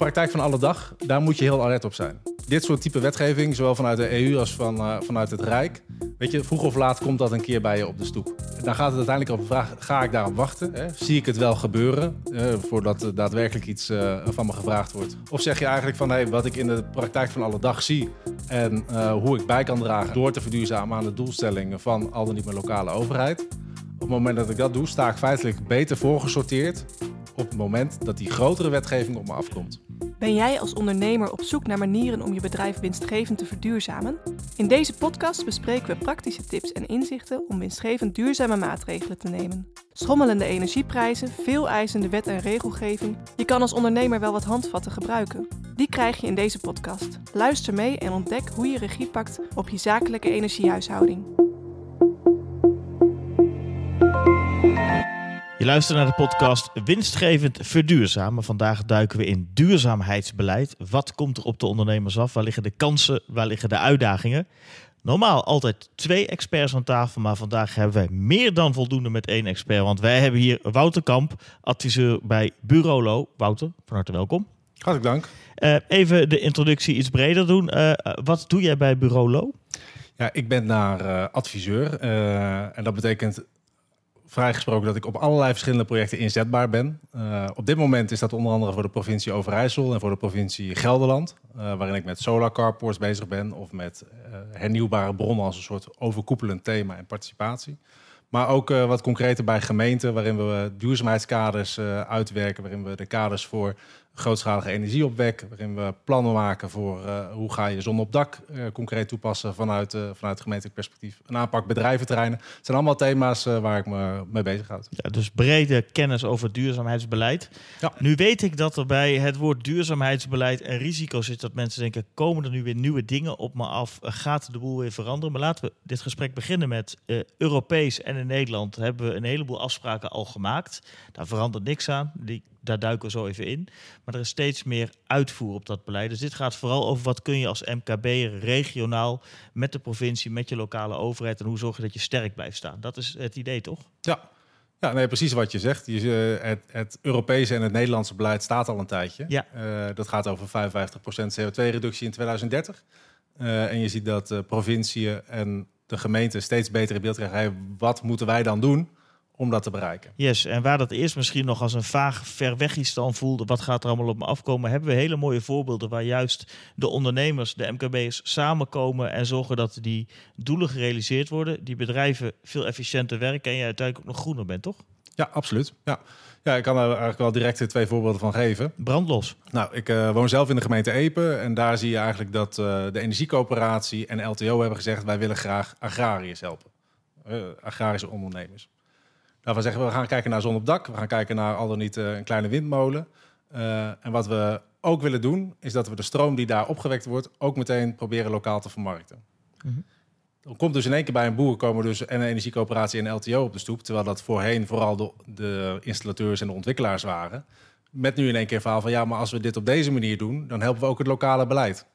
praktijk van alle dag, daar moet je heel alert op zijn. Dit soort type wetgeving, zowel vanuit de EU als van, uh, vanuit het Rijk, weet je, vroeg of laat komt dat een keer bij je op de stoep. Dan gaat het uiteindelijk over de vraag, ga ik daarop wachten? Hè? Zie ik het wel gebeuren, voordat er daadwerkelijk iets uh, van me gevraagd wordt? Of zeg je eigenlijk van, hey, wat ik in de praktijk van alle dag zie en hoe ik bij kan dragen door te verduurzamen aan de doelstellingen van al dan niet mijn lokale overheid. Op het moment dat ik dat doe, sta ik feitelijk beter voorgesorteerd op het moment dat die grotere wetgeving op me afkomt. Ben jij als ondernemer op zoek naar manieren om je bedrijf winstgevend te verduurzamen? In deze podcast bespreken we praktische tips en inzichten om winstgevend duurzame maatregelen te nemen. Schommelende energieprijzen, veel eisende wet en regelgeving. Je kan als ondernemer wel wat handvatten gebruiken. Die krijg je in deze podcast. Luister mee en ontdek hoe je regie pakt op je zakelijke energiehuishouding. Je luistert naar de podcast Winstgevend Verduurzamen. Vandaag duiken we in duurzaamheidsbeleid. Wat komt er op de ondernemers af? Waar liggen de kansen? Waar liggen de uitdagingen? Normaal altijd twee experts aan tafel, maar vandaag hebben wij meer dan voldoende met één expert. Want wij hebben hier Wouter Kamp, adviseur bij Bureau Wouter, van harte welkom. Hartelijk dank. Uh, even de introductie iets breder doen. Uh, wat doe jij bij Bureau Ja, ik ben daar uh, adviseur. en dat betekent vrijgesproken dat ik op allerlei verschillende projecten inzetbaar ben. Uh, op dit moment is dat onder andere voor de provincie Overijssel en voor de provincie Gelderland, uh, waarin ik met solar carports bezig ben of met uh, hernieuwbare bronnen als een soort overkoepelend thema en participatie. Maar ook wat concreter bij gemeenten, waarin we duurzaamheidskaders uitwerken, waarin we de kaders voor grootschalige energieopwek, waarin we plannen maken voor uh, hoe ga je zon op dak uh, concreet toepassen vanuit, uh, vanuit gemeentelijk perspectief. Een aanpak bedrijventerreinen. Het zijn allemaal thema's waar ik me mee bezig houd. Ja, dus brede kennis over duurzaamheidsbeleid. Ja. Nu weet ik dat er bij het woord duurzaamheidsbeleid een risico zit dat mensen denken, komen er nu weer nieuwe dingen op me af? Gaat de boel weer veranderen? Maar laten we dit gesprek beginnen met Europees en in Nederland hebben we een heleboel afspraken al gemaakt. Daar verandert niks aan. Die daar duiken we zo even in. Maar er is steeds meer uitvoer op dat beleid. Dus dit gaat vooral over wat kun je als MKB regionaal met de provincie, met je lokale overheid en hoe zorg je dat je sterk blijft staan. Dat is het idee, toch? Ja. Ja, nee, precies wat je zegt. Je, uh, het, het, Europese en het Nederlandse beleid staat al een tijdje. Ja. Uh, dat gaat over 55% CO2-reductie in 2030. Uh, en je ziet dat provinciën en de gemeenten steeds beter in beeld krijgen. Hey, wat moeten wij dan doen om dat te bereiken. Yes, en waar dat eerst misschien nog als een vaag ver weg iets dan voelde, wat gaat er allemaal op me afkomen, hebben we hele mooie voorbeelden waar juist de ondernemers, de MKB's samenkomen en zorgen dat die doelen gerealiseerd worden, die bedrijven veel efficiënter werken en je uiteindelijk ook nog groener bent, toch? Ja, absoluut. Ja. Ja, ik kan er eigenlijk wel direct twee voorbeelden van geven. Brandlos. Nou, ik uh, woon zelf in de gemeente Epe. En daar zie je eigenlijk dat uh, de energiecoöperatie en LTO hebben gezegd... wij willen graag agrariërs helpen. Uh, agrarische ondernemers. Nou, we zeggen we gaan kijken naar zon op dak. We gaan kijken naar al dan niet uh, een kleine windmolen. Uh, en wat we ook willen doen, is dat we de stroom die daar opgewekt wordt, ook meteen proberen lokaal te vermarkten. Mm -hmm. Dan komt dus in één keer bij een boer komen dus en een energiecoöperatie en LTO op de stoep. Terwijl dat voorheen vooral de, de installateurs en de ontwikkelaars waren. Met nu in één keer een verhaal van ja, maar als we dit op deze manier doen, dan helpen we ook het lokale beleid.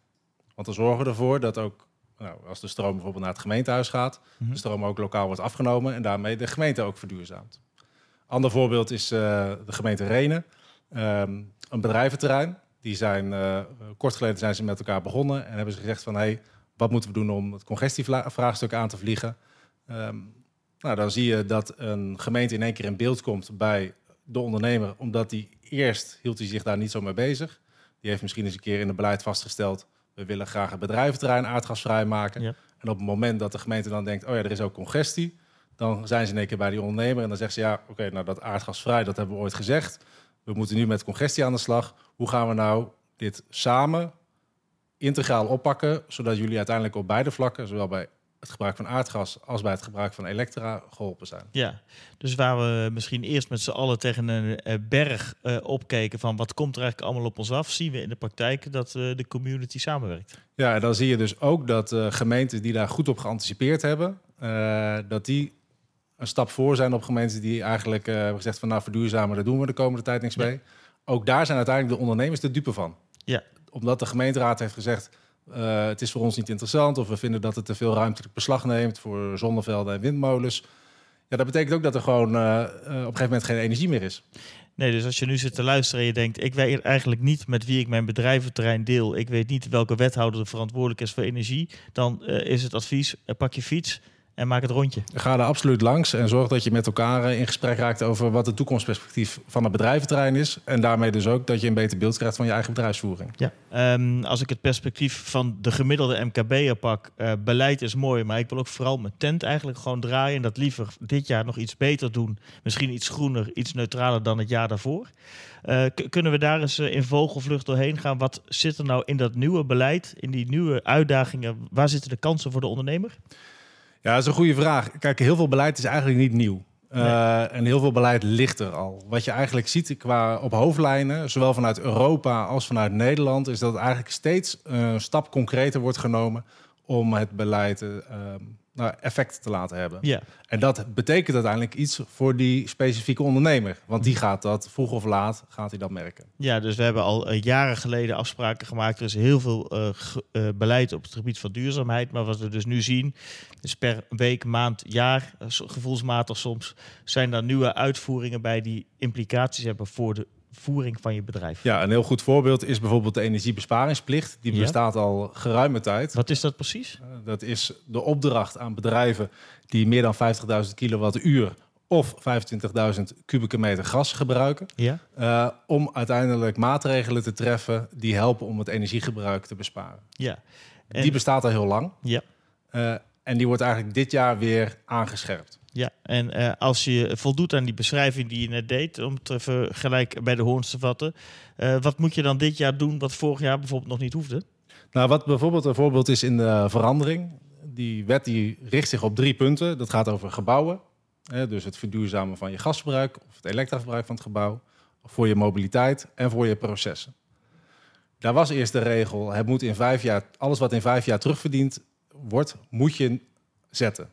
Want dan zorgen we ervoor dat ook nou, als de stroom bijvoorbeeld naar het gemeentehuis gaat, mm -hmm. de stroom ook lokaal wordt afgenomen en daarmee de gemeente ook verduurzaamt. Ander voorbeeld is uh, de gemeente Renen, um, een bedrijventerrein. Die zijn, uh, kort geleden zijn ze met elkaar begonnen en hebben ze gezegd van hey, wat moeten we doen om het congestievraagstuk aan te vliegen? Um, nou, dan zie je dat een gemeente in één keer in beeld komt bij de ondernemer, omdat die eerst hield hij zich daar niet zo mee bezig. Die heeft misschien eens een keer in het beleid vastgesteld we willen graag het bedrijventerrein aardgasvrij maken. Ja. En op het moment dat de gemeente dan denkt, oh ja, er is ook congestie, dan zijn ze in één keer bij die ondernemer en dan zegt ze, ja, oké, okay, nou dat aardgasvrij, dat hebben we ooit gezegd. We moeten nu met congestie aan de slag. Hoe gaan we nou dit samen integraal oppakken, zodat jullie uiteindelijk op beide vlakken, zowel bij het gebruik van aardgas als bij het gebruik van elektra geholpen zijn. Ja, dus waar we misschien eerst met z'n allen tegen een uh, berg uh, opkeken van wat komt er eigenlijk allemaal op ons af, zien we in de praktijk dat uh, de community samenwerkt. Ja, en dan zie je dus ook dat gemeenten die daar goed op geanticipeerd hebben, dat die een stap voor zijn op gemeenten die eigenlijk hebben gezegd van nou verduurzamen, daar doen we de komende tijd niks mee. Ook daar zijn uiteindelijk de ondernemers de dupe van. Ja. Omdat de gemeenteraad heeft gezegd, uh, het is voor ons niet interessant of we vinden dat het te veel ruimtelijk beslag neemt voor zonnevelden en windmolens. Ja, dat betekent ook dat er gewoon uh, op een gegeven moment geen energie meer is. Nee, dus als je nu zit te luisteren en je denkt, ik weet eigenlijk niet met wie ik mijn bedrijventerrein deel, ik weet niet welke wethouder er verantwoordelijk is voor energie, dan is het advies, pak je fiets, en maak het rondje. Ga er absoluut langs en zorg dat je met elkaar eh, in gesprek raakt over wat het toekomstperspectief van het bedrijventerrein is. En daarmee dus ook dat je een beter beeld krijgt van je eigen bedrijfsvoering. Ja. Um, als ik het perspectief van de gemiddelde MKB'er pak, uh, beleid is mooi, maar ik wil ook vooral mijn tent eigenlijk gewoon draaien en dat liever dit jaar nog iets beter doen. Misschien iets groener, iets neutraler dan het jaar daarvoor. Uh, kunnen we daar eens in vogelvlucht doorheen gaan? Wat zit er nou in dat nieuwe beleid, in die nieuwe uitdagingen? Waar zitten de kansen voor de ondernemer? Ja, dat is een goede vraag. Kijk, heel veel beleid is eigenlijk niet nieuw. Uh, en heel veel beleid ligt er al. Wat je eigenlijk ziet qua op hoofdlijnen, zowel vanuit Europa als vanuit Nederland, is dat het eigenlijk steeds een stap concreter wordt genomen om het beleid uh, nou, effect te laten hebben. Ja. En dat betekent uiteindelijk iets voor die specifieke ondernemer. Want die gaat dat vroeg of laat gaat hij dat merken. Ja, dus we hebben al uh, jaren geleden afspraken gemaakt. Er is heel veel uh, uh, beleid op het gebied van duurzaamheid. Maar wat we dus nu zien, is per week, maand, jaar, gevoelsmatig soms, zijn er nieuwe uitvoeringen bij die implicaties hebben voor de voering van je bedrijf. Ja, een heel goed voorbeeld is bijvoorbeeld de energiebesparingsplicht. Die bestaat al geruime tijd. Wat is dat precies? dat is de opdracht aan bedrijven die meer dan 50.000 kilowattuur of 25.000 kubieke meter gas gebruiken. Ja. Uh, om uiteindelijk maatregelen te treffen die helpen om het energiegebruik te besparen. Ja. En... Die bestaat al heel lang. Ja. Uh, en die wordt eigenlijk dit jaar weer aangescherpt. Ja, en uh, als je voldoet aan die beschrijving die je net deed, om het even gelijk bij de hoorns te vatten, uh, wat moet je dan dit jaar doen wat vorig jaar bijvoorbeeld nog niet hoefde? Nou, wat bijvoorbeeld een voorbeeld is in de verandering. Die wet die richt zich op drie punten. Dat gaat over gebouwen, hè, dus het verduurzamen van je gasverbruik of het elektraverbruik van het gebouw, voor je mobiliteit en voor je processen. Daar was eerst de regel: het moet in vijf jaar, alles wat in vijf jaar terugverdiend wordt, moet je zetten.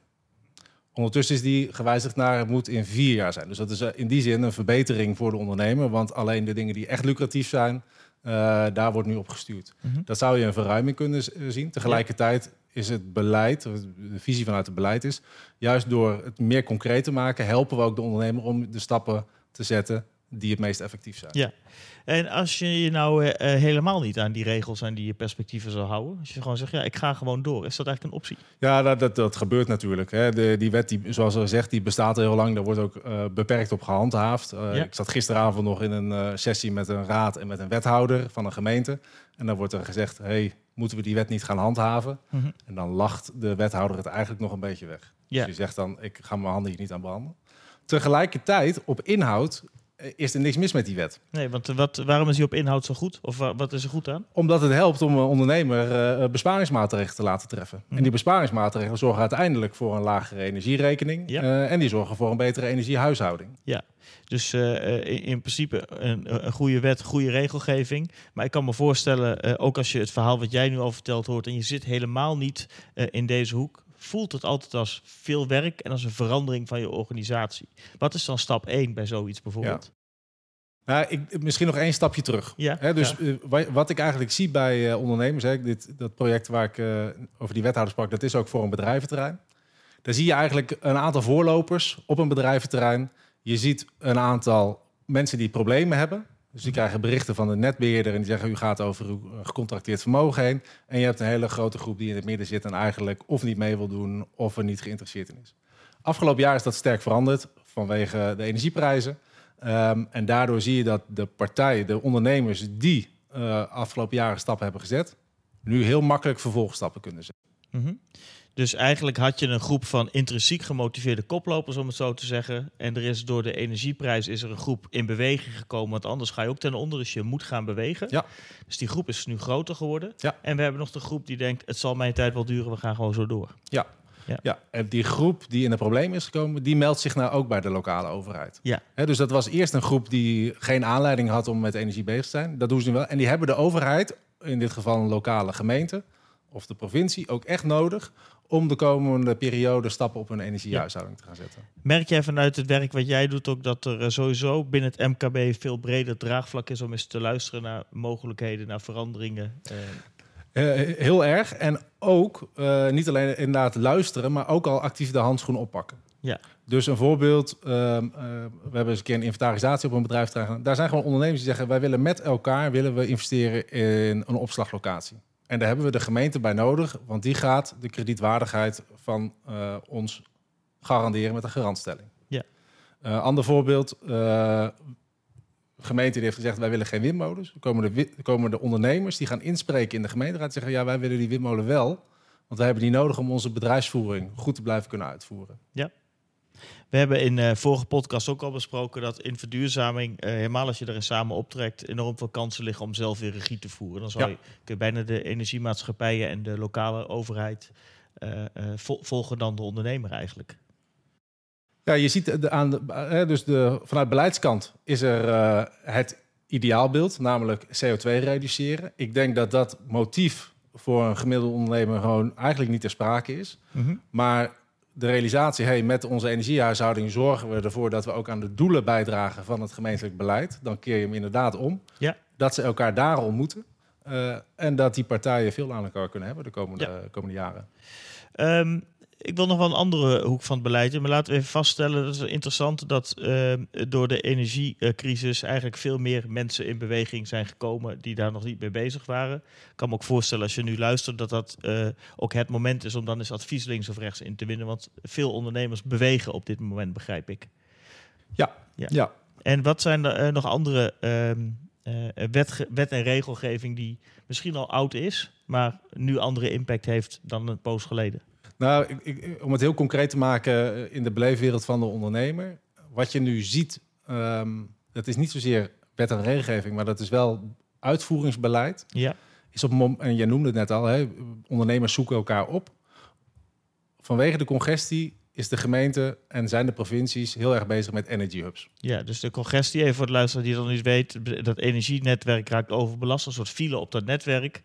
Ondertussen is die gewijzigd naar het moet in vier jaar zijn. Dus dat is in die zin een verbetering voor de ondernemer. Want alleen de dingen die echt lucratief zijn, uh, daar wordt nu op gestuurd. Mm -hmm. Dat zou je een verruiming kunnen zien. Tegelijkertijd is het beleid, de visie vanuit het beleid is, juist door het meer concreet te maken, helpen we ook de ondernemer om de stappen te zetten die het meest effectief zijn. Ja. En als je je nou uh, helemaal niet aan die regels en die perspectieven zou houden, als je gewoon zegt, ja, ik ga gewoon door, is dat eigenlijk een optie? Ja, dat, dat, dat gebeurt natuurlijk. Hè. De, die wet, die, zoals er zegt, die bestaat al heel lang. Daar wordt ook uh, beperkt op gehandhaafd. Uh, ja. Ik zat gisteravond nog in een sessie met een raad en met een wethouder van een gemeente. En dan wordt er gezegd, hey, moeten we die wet niet gaan handhaven? Mm -hmm. En dan lacht de wethouder het eigenlijk nog een beetje weg. Ja. Dus je zegt dan, ik ga mijn handen hier niet aan branden. Tegelijkertijd, op inhoud, is er niks mis met die wet. Nee, want wat, waarom is die op inhoud zo goed? Of wat is er goed aan? Omdat het helpt om een ondernemer uh, besparingsmaatregelen te laten treffen. Mm. En die besparingsmaatregelen zorgen uiteindelijk voor een lagere energierekening. Ja. Uh, en die zorgen voor een betere energiehuishouding. Ja, dus uh, in, in, principe een, een, goede wet, goede regelgeving. Maar ik kan me voorstellen, ook als je het verhaal wat jij nu al verteld hoort... en je zit helemaal niet in deze hoek voelt het altijd als veel werk en als een verandering van je organisatie. Wat is dan stap 1 bij zoiets bijvoorbeeld? Ja. Nou, ik, misschien nog één stapje terug. Ja, He, dus ja. uh, wat ik eigenlijk zie bij uh, ondernemers, hè, dit, dat project waar ik uh, over die wethouder sprak, dat is ook voor een bedrijventerrein. Daar zie je eigenlijk een aantal voorlopers op een bedrijventerrein. Je ziet een aantal mensen die problemen hebben. Dus die krijgen berichten van de netbeheerder en die zeggen: U gaat over uw gecontracteerd vermogen heen. En je hebt een hele grote groep die in het midden zit en eigenlijk of niet mee wil doen of er niet geïnteresseerd in is. Afgelopen jaar is dat sterk veranderd vanwege de energieprijzen. Um, en daardoor zie je dat de partijen, de ondernemers die uh, afgelopen jaren stappen hebben gezet, nu heel makkelijk vervolgstappen kunnen zetten. Mm -hmm. Dus eigenlijk had je een groep van intrinsiek gemotiveerde koplopers, om het zo te zeggen. En er is door de energieprijs is er een groep in beweging gekomen. Want anders ga je ook ten onder. Dus je moet gaan bewegen. Ja. Dus die groep is nu groter geworden. Ja. En we hebben nog de groep die denkt: het zal mijn tijd wel duren, we gaan gewoon zo door. Ja. Ja. ja, en die groep die in een probleem is gekomen, die meldt zich nou ook bij de lokale overheid. Ja. He, dus dat was eerst een groep die geen aanleiding had om met energie bezig te zijn. Dat doen ze nu wel. En die hebben de overheid, in dit geval een lokale gemeente of de provincie, ook echt nodig om de komende periode stappen op hun energiehuishouding ja. te gaan zetten. Merk jij vanuit het werk wat jij doet ook dat er sowieso binnen het MKB veel breder draagvlak is om eens te luisteren naar mogelijkheden, naar veranderingen? Uh... Uh, heel erg. En ook uh, niet alleen inderdaad luisteren, maar ook al actief de handschoen oppakken. Ja. Dus een voorbeeld, ehm, eh, we hebben eens een keer een inventarisatie op een bedrijf gedaan. Daar zijn gewoon ondernemers die zeggen, wij willen met elkaar willen we investeren in een opslaglocatie. En daar hebben we de gemeente bij nodig, want die gaat de kredietwaardigheid van eh, ons garanderen met een garantstelling. Ja. Uh, ander voorbeeld, uh, de gemeente die heeft gezegd, wij willen geen windmolens. Dan komen de, komen de ondernemers die gaan inspreken in de gemeenteraad en zeggen, ja, wij willen die windmolen wel, want wij hebben die nodig om onze bedrijfsvoering goed te blijven kunnen uitvoeren. Ja. We hebben in de uh, vorige podcast ook al besproken dat in verduurzaming, uh, helemaal als je er samen optrekt, enorm veel kansen liggen om zelf weer regie te voeren. Dan zou Ja. je, kun je bijna de energiemaatschappijen en de lokale overheid uh, vol, volgen dan de ondernemer eigenlijk. Ja, je ziet de, aan de, dus de, vanuit beleidskant is er het ideaalbeeld, namelijk CO2 reduceren. Ik denk dat dat motief voor een gemiddelde ondernemer gewoon eigenlijk niet ter sprake is. Mm -hmm. Maar de realisatie, hey, met onze energiehuishouding zorgen we ervoor dat we ook aan de doelen bijdragen van het gemeentelijk beleid. Dan keer je hem inderdaad om. Ja. Dat ze elkaar daar ontmoeten. Uh, en dat die partijen veel aan elkaar kunnen hebben de komende, Ja. komende jaren. Um, ik wil nog wel een andere hoek van het beleid. Maar laten we even vaststellen, dat is interessant, dat uh, door de energiecrisis eigenlijk veel meer mensen in beweging zijn gekomen die daar nog niet mee bezig waren. Ik kan me ook voorstellen als je nu luistert dat dat uh, ook het moment is om dan eens advies links of rechts in te winnen. Want veel ondernemers bewegen op dit moment, begrijp ik. Ja, ja. ja. En wat zijn er uh, nog andere uh, wet, wet en regelgeving die misschien al oud is, maar nu andere impact heeft dan een poos geleden? Nou, ik, ik, om het heel concreet te maken eh, in de beleefwereld van de ondernemer. Wat je nu ziet, um, dat is niet zozeer wet en regelgeving, maar dat is wel uitvoeringsbeleid. Ja. Is op en jij noemde het net al, hè, ondernemers zoeken elkaar op. Vanwege de congestie is de gemeente en zijn de provincies heel erg bezig met energy hubs. Ja, dus de congestie, even voor de luisteraar die dan niet weet, dat energienetwerk raakt overbelast, een soort file op dat netwerk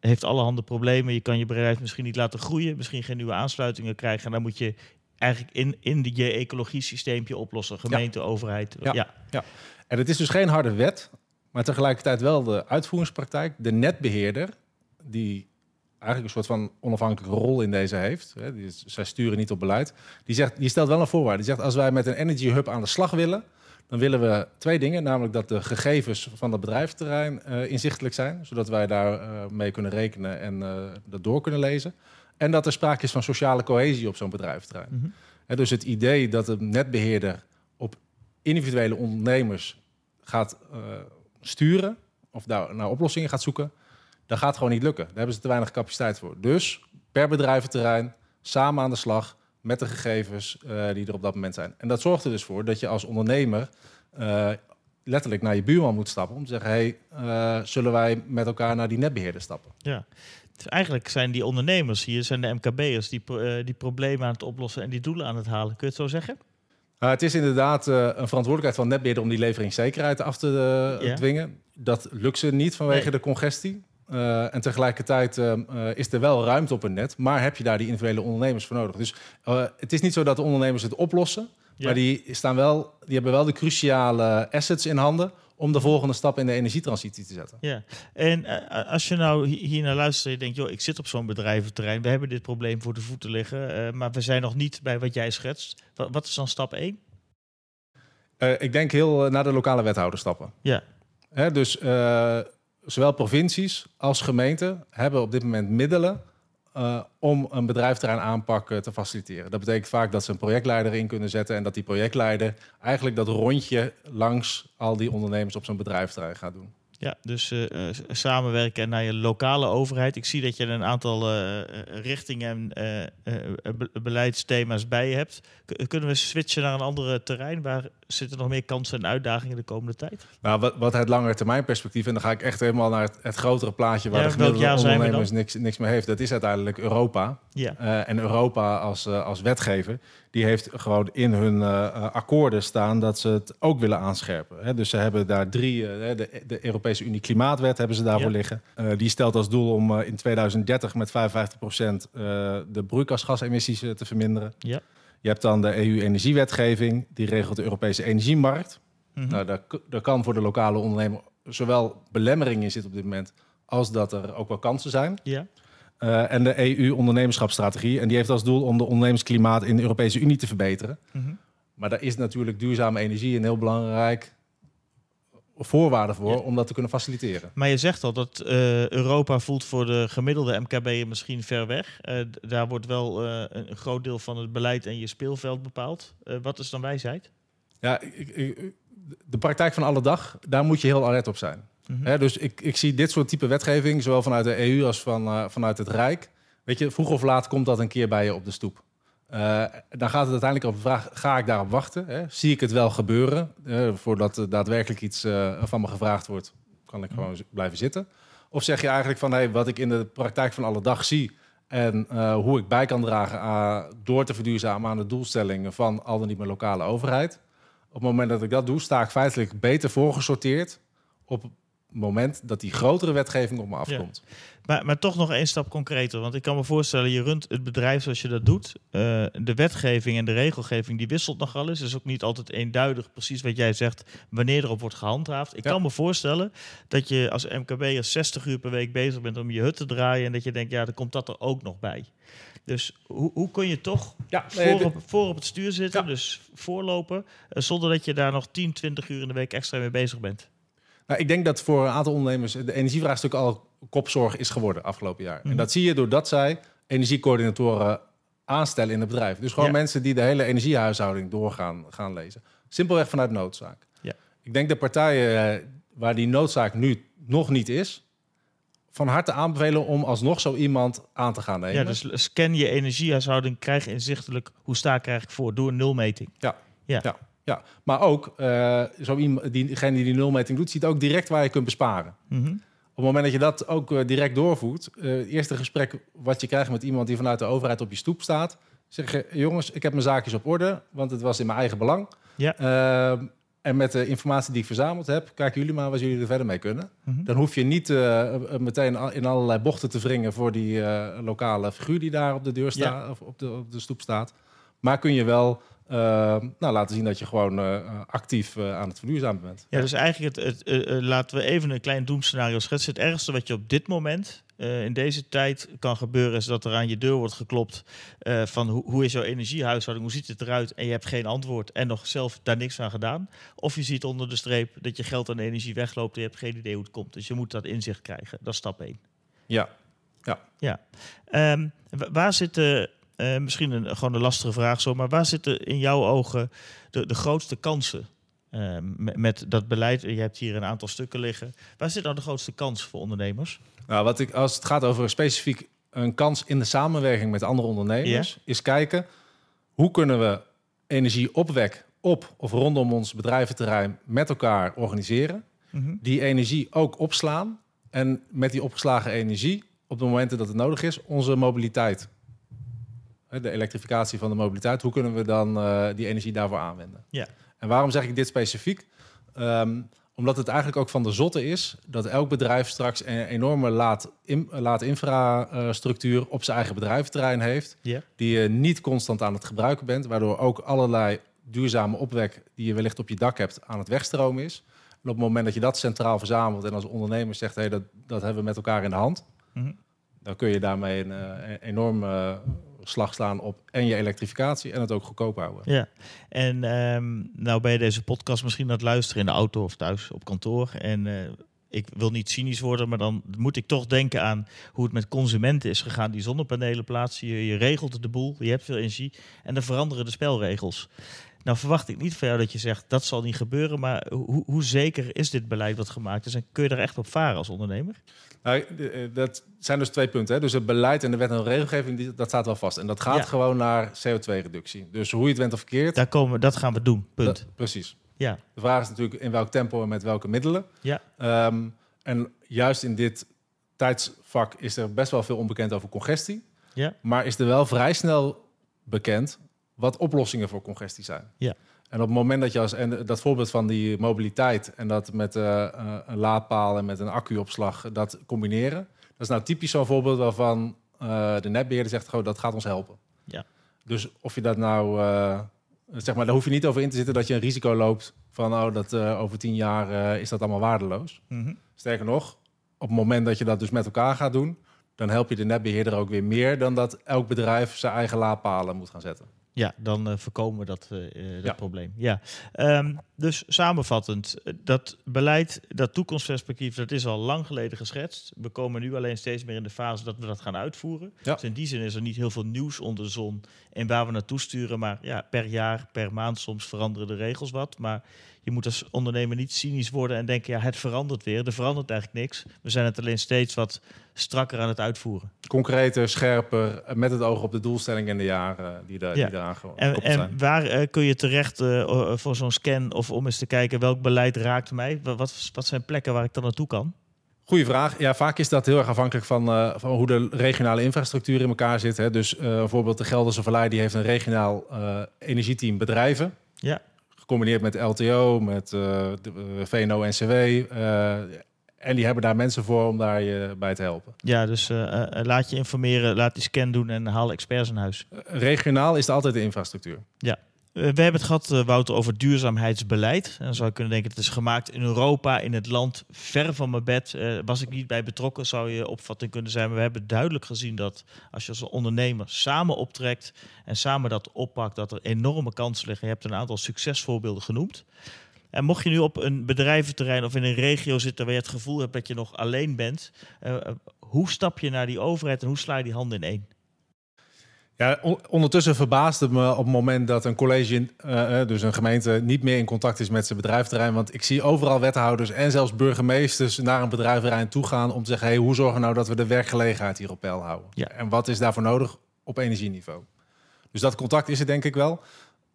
heeft allerhande problemen. Je kan je bedrijf misschien niet laten groeien, misschien geen nieuwe aansluitingen krijgen. En dan moet je eigenlijk in, in die, je ecologie-systeempje oplossen. Gemeente, ja. overheid. Ja. ja. Ja. En het is dus geen harde wet, maar tegelijkertijd wel de uitvoeringspraktijk. De netbeheerder, die eigenlijk een soort van onafhankelijke rol in deze heeft. Hè, die, zij sturen niet op beleid. Die, zegt, die stelt wel een voorwaarde. Die zegt, als wij met een energy hub aan de slag willen... dan willen we twee dingen. Namelijk dat de gegevens van het bedrijfsterrein uh, inzichtelijk zijn. Zodat wij daar uh, mee kunnen rekenen en uh, dat door kunnen lezen. En dat er sprake is van sociale cohesie op zo'n bedrijfsterrein. Mhm. Mm -hmm. dus het idee dat de netbeheerder op individuele ondernemers gaat sturen... of daar naar oplossingen gaat zoeken... dat gaat gewoon niet lukken. Daar hebben ze te weinig capaciteit voor. Dus per bedrijventerrein, samen aan de slag met de gegevens uh, die er op dat moment zijn. En dat zorgt er dus voor dat je als ondernemer uh, letterlijk naar je buurman moet stappen om te zeggen: hey, uh, zullen wij met elkaar naar die netbeheerder stappen? Ja. Dus eigenlijk zijn die ondernemers hier, zijn de MKB'ers, die, die problemen aan het oplossen en die doelen aan het halen. Kun je het zo zeggen? Uh, het is inderdaad uh, een verantwoordelijkheid van netbeheerder om die leveringszekerheid af te uh, dwingen. Dat lukt ze niet vanwege nee. de congestie. Uh, en tegelijkertijd uh, uh, is er wel ruimte op een net, maar heb je daar die individuele ondernemers voor nodig. Dus het is niet zo dat de ondernemers het oplossen, ja. maar die, staan wel, die hebben wel de cruciale assets in handen om de volgende stap in de energietransitie te zetten. Ja, en als je nou hier naar luistert en je denkt, joh, ik zit op zo'n bedrijventerrein, we hebben dit probleem voor de voeten liggen, maar we zijn nog niet bij wat jij schetst. Wat, wat is dan stap 1? ik denk heel naar de lokale wethouder stappen. Ja. Hè, dus zowel provincies als gemeenten hebben op dit moment middelen uh, om een bedrijfterrein aanpak te faciliteren. Dat betekent vaak dat ze een projectleider in kunnen zetten en dat die projectleider eigenlijk dat rondje langs al die ondernemers op zo'n bedrijfterrein gaat doen. Ja, dus uh, samenwerken naar je lokale overheid. Ik zie dat je een aantal richtingen en be beleidsthema's bij je hebt. K kunnen we switchen naar een andere terrein? Waar zitten nog meer kansen en uitdagingen de komende tijd? Nou, wat, wat het langere termijn perspectief, en dan ga ik echt helemaal naar het, het grotere plaatje waar ja, de gemiddelde ondernemers niks, niks meer heeft. Dat is uiteindelijk Europa. Ja. En Europa als, als wetgever, die heeft gewoon in hun uh, akkoorden staan dat ze het ook willen aanscherpen. Hè? Dus ze hebben daar drie, de, de Europese Unie Klimaatwet hebben ze daarvoor ja. liggen. die stelt als doel om in 2030 met 55% de broeikasgasemissies te verminderen. Ja. Je hebt dan de EU-energiewetgeving, die regelt de Europese energiemarkt. Mm -hmm. nou, daar, daar, kan voor de lokale ondernemer zowel belemmering in zitten op dit moment, als dat er ook wel kansen zijn. Ja. Uh, en de EU-ondernemerschapsstrategie. En die heeft als doel om de ondernemersklimaat in de Europese Unie te verbeteren. Mhm. Maar daar is natuurlijk duurzame energie een heel belangrijk voorwaarde voor om dat te kunnen faciliteren. Maar je zegt al dat uh, Europa voelt voor de gemiddelde MKB misschien ver weg. Uh, daar wordt wel een groot deel van het beleid en je speelveld bepaald. wat is dan wijsheid? Ja, ik, ik, de praktijk van alle dag, daar moet je heel alert op zijn. Mm dus ik, ik zie dit soort type wetgeving, zowel vanuit de EU als van, vanuit het Rijk. Weet je, vroeg of laat komt dat een keer bij je op de stoep. Uh, dan gaat het uiteindelijk op de vraag: ga ik daarop wachten? Hè? Zie ik het wel gebeuren? Uh, voordat er daadwerkelijk iets uh, van me gevraagd wordt, kan ik gewoon blijven zitten. Of zeg je eigenlijk van hey, wat ik in de praktijk van alle dag zie en hoe ik bij kan dragen aan, door te verduurzamen aan de doelstellingen van al dan niet mijn lokale overheid. Op het moment dat ik dat doe, sta ik feitelijk beter voorgesorteerd op moment dat die grotere wetgeving op me afkomt. Maar, maar toch nog één stap concreter. Want ik kan me voorstellen, je runt het bedrijf zoals je dat doet. Uh, de wetgeving en de regelgeving die wisselt nogal eens. Het is ook niet altijd eenduidig, precies wat jij zegt, wanneer erop wordt gehandhaafd. Ik kan me voorstellen dat je als MKB 60 uur per week bezig bent om je hut te draaien. En dat je denkt, ja, dan komt dat er ook nog bij. Dus hoe, hoe kun je toch ja, voor, op, voor, op, het stuur zitten, dus voorlopen, uh, zonder dat je daar nog 10, 20 uur in de week extra mee bezig bent? Nou, ik denk dat voor een aantal ondernemers de energievraagstuk al kopzorg is geworden afgelopen jaar. En mhm. dat zie je doordat zij energiecoördinatoren aanstellen in het bedrijf. Dus gewoon mensen die de hele energiehuishouding doorgaan gaan lezen. Simpelweg vanuit noodzaak. Ja. Ik denk de partijen eh, waar die noodzaak nu nog niet is, van harte aanbevelen om alsnog zo iemand aan te gaan nemen. Ja, dus scan je energiehuishouding, krijg je inzichtelijk hoe sta ik eigenlijk voor door een nulmeting. Ja, ja. ja. Ja, maar ook uh, zo iemand, diegene die die nulmeting doet, ziet ook direct waar je kunt besparen. Mm -hmm. Op het moment dat je dat ook uh, direct doorvoert, uh, het eerste gesprek wat je krijgt met iemand die vanuit de overheid op je stoep staat, zeg je, jongens, ik heb mijn zaakjes op orde, want het was in mijn eigen belang. Ja. Ehm, en met de informatie die ik verzameld heb, kijken jullie maar wat jullie er verder mee kunnen. Mm -hmm. Dan hoef je niet meteen in allerlei bochten te wringen voor die lokale figuur die daar op de deur staat ja. of op de, op de stoep staat. Maar kun je wel uh, nou, laten zien dat je gewoon uh, actief uh, aan het verduurzamen bent. Ja, dus eigenlijk het, het laten we even een klein doemscenario schetsen. Het ergste wat je op dit moment in deze tijd kan gebeuren is dat er aan je deur wordt geklopt van hoe, hoe is jouw energiehuishouding, hoe ziet het eruit en je hebt geen antwoord en nog zelf daar niks aan gedaan. Of je ziet onder de streep dat je geld aan energie wegloopt en je hebt geen idee hoe het komt. Dus je moet dat inzicht krijgen. Dat is stap 1. Ja. Ja. ja. Um, waar zitten uh, misschien een, gewoon een lastige vraag zo, maar waar zitten in jouw ogen de, de grootste kansen uh, met, met, dat beleid? Je hebt hier een aantal stukken liggen. Waar zit nou de grootste kans voor ondernemers? Nou, wat ik, als het gaat over specifiek een kans in de samenwerking met andere ondernemers, is kijken hoe kunnen we energieopwek op of rondom ons bedrijventerrein met elkaar organiseren. Mhm. Die energie ook opslaan en met die opgeslagen energie op de momenten dat het nodig is, onze mobiliteit de elektrificatie van de mobiliteit, hoe kunnen we dan uh, die energie daarvoor aanwenden? Ja. En waarom zeg ik dit specifiek? Um, omdat het eigenlijk ook van de zotte is dat elk bedrijf straks een enorme laad, in, laad infrastructuur op zijn eigen bedrijventerrein heeft, yeah. die je niet constant aan het gebruiken bent, waardoor ook allerlei duurzame opwek die je wellicht op je dak hebt aan het wegstromen is. En op het moment dat je dat centraal verzamelt en als ondernemer zegt, hey, dat, dat hebben we met elkaar in de hand, mm -hmm. dan kun je daarmee een, een eh, enorme slag slaan op en je elektrificatie en het ook goedkoop houden. Ja, en um, nou ben je deze podcast misschien aan het luisteren in de auto of thuis op kantoor. En uh, ik wil niet cynisch worden, maar dan moet ik toch denken aan hoe het met consumenten is gegaan. Die zonnepanelen plaatsen, je, je regelt de boel, je hebt veel energie en dan veranderen de spelregels. Nou verwacht ik niet van jou dat je zegt dat zal niet gebeuren, maar hoe, hoe zeker is dit beleid wat gemaakt is en kun je er echt op varen als ondernemer? Nou, eh, dat zijn dus twee punten. Hè. Dus het beleid en de wet en regelgeving, dat staat wel vast. En dat gaat gewoon naar CO2-reductie. Dus hoe je het went of verkeerd... Daar komen, dat gaan we doen, punt. precies. Ja. De vraag is natuurlijk in welk tempo en met welke middelen. Ja. Um, en juist in dit tijdsvak is er best wel veel onbekend over congestie. Ja. Maar is er wel vrij snel bekend wat oplossingen voor congestie zijn. Ja. En op het moment dat je als en dat voorbeeld van die mobiliteit en dat met uh, een laadpaal en met een accuopslag dat combineren, dat is nou typisch zo'n voorbeeld waarvan uh, de netbeheerder zegt gewoon dat gaat ons helpen. Ja. Dus of je dat nou uh, zeg maar, daar hoef je niet over in te zitten dat je een risico loopt van oh dat over tien jaar is dat allemaal waardeloos. Mm -hmm. Sterker nog, op het moment dat je dat dus met elkaar gaat doen, dan help je de netbeheerder ook weer meer dan dat elk bedrijf zijn eigen laadpalen moet gaan zetten. Ja, dan uh, voorkomen we dat, uh, dat probleem. Ja. Um, dus samenvattend, dat beleid, dat toekomstperspectief, dat is al lang geleden geschetst. We komen nu alleen steeds meer in de fase dat we dat gaan uitvoeren. Ja. Dus in die zin is er niet heel veel nieuws onder de zon en waar we naartoe sturen. Maar ja, per jaar, per maand soms veranderen de regels wat. Maar je moet als ondernemer niet cynisch worden en denken, ja, het verandert weer. Er verandert eigenlijk niks. We zijn het alleen steeds wat strakker aan het uitvoeren. Concreter, scherper, met het oog op de doelstelling in de jaren die, daar, ja. die eraan en, en waar uh, kun je terecht uh, voor zo'n scan of om eens te kijken welk beleid raakt mij? Wat, wat zijn plekken waar ik dan naartoe kan? Goeie vraag. Ja, vaak is dat heel erg afhankelijk van, uh, van hoe de regionale infrastructuur in elkaar zit. Hè. Dus bijvoorbeeld de Gelderse Vallei die heeft een regionaal energieteam bedrijven. Ja gecombineerd met LTO, met uh, VNO-NCW. En die hebben daar mensen voor om daar je bij te helpen. Ja, dus laat je informeren, laat die scan doen en haal experts in huis. regionaal is het altijd de infrastructuur. Ja. We hebben het gehad, Wouter, over duurzaamheidsbeleid. En dan zou je kunnen denken, het is gemaakt in Europa, in het land, ver van mijn bed. was ik niet bij betrokken, zou je opvatting kunnen zijn. Maar we hebben duidelijk gezien dat als je als ondernemer samen optrekt en samen dat oppakt, dat er enorme kansen liggen. Je hebt een aantal succesvoorbeelden genoemd. En mocht je nu op een bedrijventerrein of in een regio zitten waar je het gevoel hebt dat je nog alleen bent, hoe stap je naar die overheid en hoe sla je die handen in één? Ja, ondertussen verbaasde het me op het moment dat een college, uh, dus een gemeente, niet meer in contact is met zijn bedrijventerrein. Want ik zie overal wethouders en zelfs burgemeesters naar een bedrijventerrein toe gaan om te zeggen: hey, hoe zorgen we nou dat we de werkgelegenheid hier op peil houden? Ja. En wat is daarvoor nodig op energieniveau? Dus dat contact is er denk ik wel.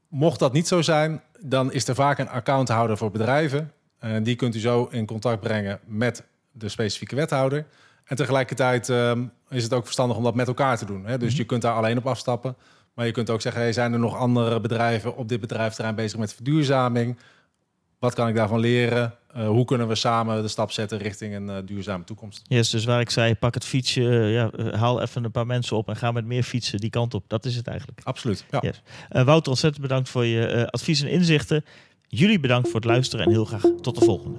Mocht dat niet zo zijn, dan is er vaak een accounthouder voor bedrijven. En uh, die kunt u zo in contact brengen met de specifieke wethouder. En tegelijkertijd um, is het ook verstandig om dat met elkaar te doen. Hè? Dus mhm. je kunt daar alleen op afstappen. Maar je kunt ook zeggen, hey, zijn er nog andere bedrijven op dit bedrijfterrein bezig met verduurzaming? Wat kan ik daarvan leren? Uh, hoe kunnen we samen de stap zetten richting een uh, duurzame toekomst? Yes, dus waar ik zei, pak het fietsje, uh, ja, haal even een paar mensen op en ga met meer fietsen die kant op. Dat is het eigenlijk. Absoluut. Ja. Yes. Wouter, ontzettend bedankt voor je advies en inzichten. Jullie bedankt voor het luisteren en heel graag tot de volgende.